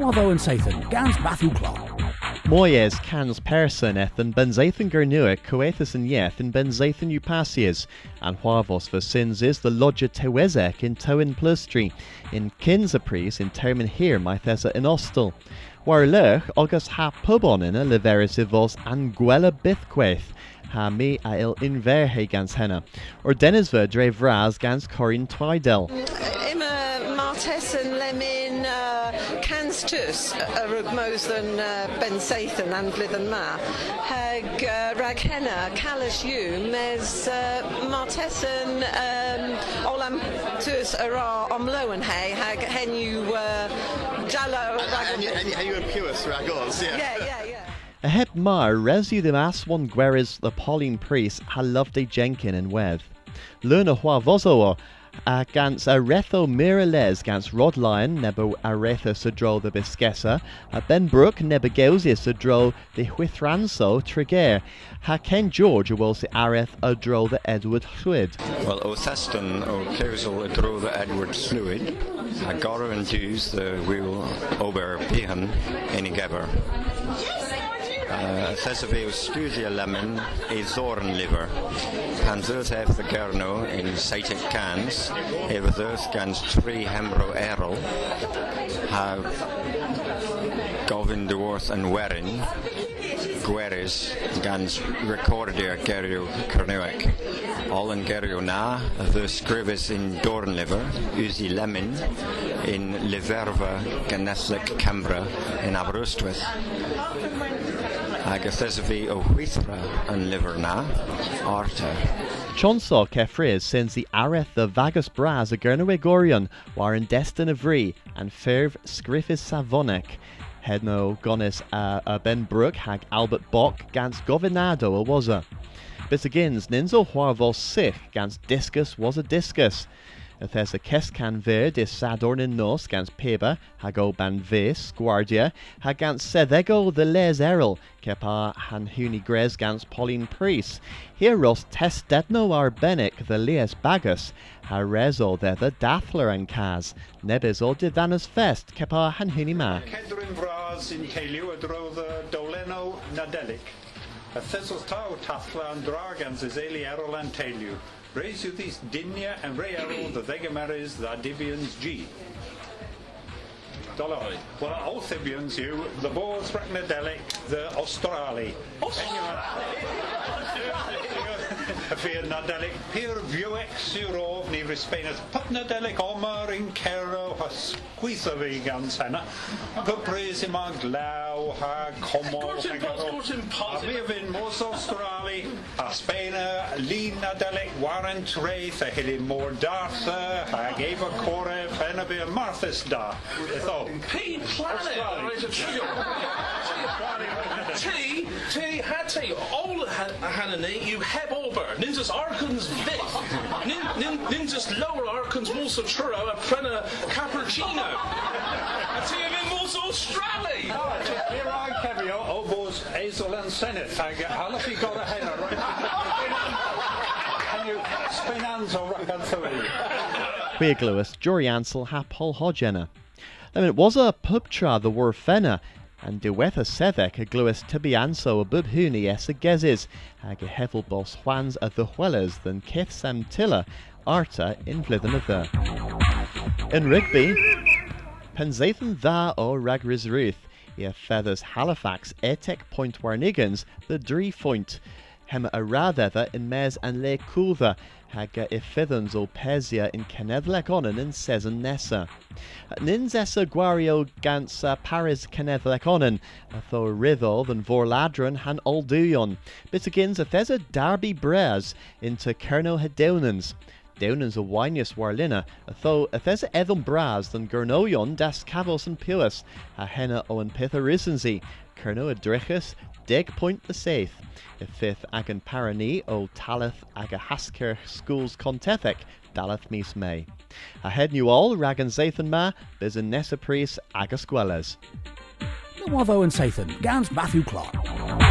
Wavo and Sathan, Gans Matthew Clark. Moyes cans person ethan ben Zathan gernua coethus and yeth ben Zathan upasias, and huavos for sins is the lodger tewezek in toin plustri, in kinsapris in termin here my thesa in ostel. War lech august ha pubon in a leveris vos anguela bithqueth, ha me a il inverhe gans henna, or denisver dre vraz gans corin twidel. Immer Martes and Lemin uh, Canstus a rugmos than uh, Ben Sathan and Glithen Ma. Hag uh, Raghenna Callis you mes uh, Martes um, Olam Tus ara Omlo and Hay hag hen you uh, Jallo And you, and you, and you and Pewis Ragos, yeah. Yeah, yeah, yeah. A heb mar resu the mas one gueris the Pauline priest ha loved a Jenkin and weth. Luna hua vozoa a gans a retho mirales gans Rod Lion nebo aretha sudro the Biscessa, a uh, Ben Brook nebo Geusia sudro the Huithranso Treger, ha Ken George will se areth adro the Edward Llwyd. Wel, o theston o cewsol y the Edward Llwyd, a goro yn Jews uh, the wyl ober pihan yn i geber. Uh, studio lemon i thorn liver. Pan the gerno in seitic cans, ef tri hemro erol, ha gofyn dywrth yn werin, gweris gans recordio gerio Cernywec. All yn gerio na, the scribus in Dornliver, Uzi Lemon, in Liverva Ganethlic Cambra in Aberystwyth. Ag y thesafi o Hwythra yn lyfr na, Arta. Chonsaw Kefriz sends the areth the Vagus Braz a Gernowegorion war in Destin of and Ferv Scriffis Savonic. Hedno Gonis uh, uh, Ben Brook hag Albert Bock gans Govinado a waza. Bis agains Ninzo Huarvos sich gans Discus was a discus. If there's a Kescan ver dis Sadorn nos gans Peba, hago ban vis, Guardia, hagans Sedego the les eril, kepa han huni gres gans Pauline Priest. Heros test detno ar benic the lies bagus, ha the the dathler and cas, nebis o divanus fest, kepa han huni ma. Cedryn fras yn y drodd doleno nadelig. Thesos taw tathla yn dragans is eli erol yn teulu. Reis yw thys dinia yn rei erol the ddegameres the divians G. Dolo. Wel, Althibians yw the Boers Rhagnadelic, the Australi. Y ffyr Nadelic, pyr fiwec sy'n rof ni Risbeinas Putnadelic Omar in Cero has gweithio fi gan sena. Pypres i ma glaw ha comor. Of course impossible, of course. A fi a fynd mos Australi, a Sbeina, Lyn Nadelic, Warrant Wraith, a hili môr Dartha, a Eva Core, pen a fi a Marthas da. Itho. P planet. A T, T, had T, all Hanani, you heb ober, ninjas arkans vit, nin, nin, ninjas lower arkans musa churro, a prena cappuccino. A T of in musa Australi. Here I Kevio, o bos Ezel and Senate, ag halafi got a henna, Can you spinans o racan thwy? Queer Lewis, Jory Ansel, hap hol hodgenna. I mean, it was a pub tra the war fenna, and diwetha sevek a gluis tibianso a bub huni es a gezis, hag a hevel bos Juans a the huelas than kith sam tilla, arta in flithen of the. In Rigby, Penzathan tha o ragris ruth, ia feathers Halifax etek point warnigans, the dree point. Hem radether in mes and le coolther, hag a ifithans o pesia in kenedlec onan in season nessa. Nins essa guario gans Paris kenedlec onan, tho rithol than vorladron han olduyon. Bitagins a thesa darby bres into kerno hedeunans. Downans a winius warlina, a tho a thesa edom bras gurnoyon das cavos and puas, a henna o an pitharissensi, kerno a drichus, deg point the saith. Y fifth ag an parani o talith ag a hasker schools contethec daleth mis May. A head new all rag an zathan ma, an nessa pris ag a squeles. Wavo and Sathan, Gans Matthew Clark.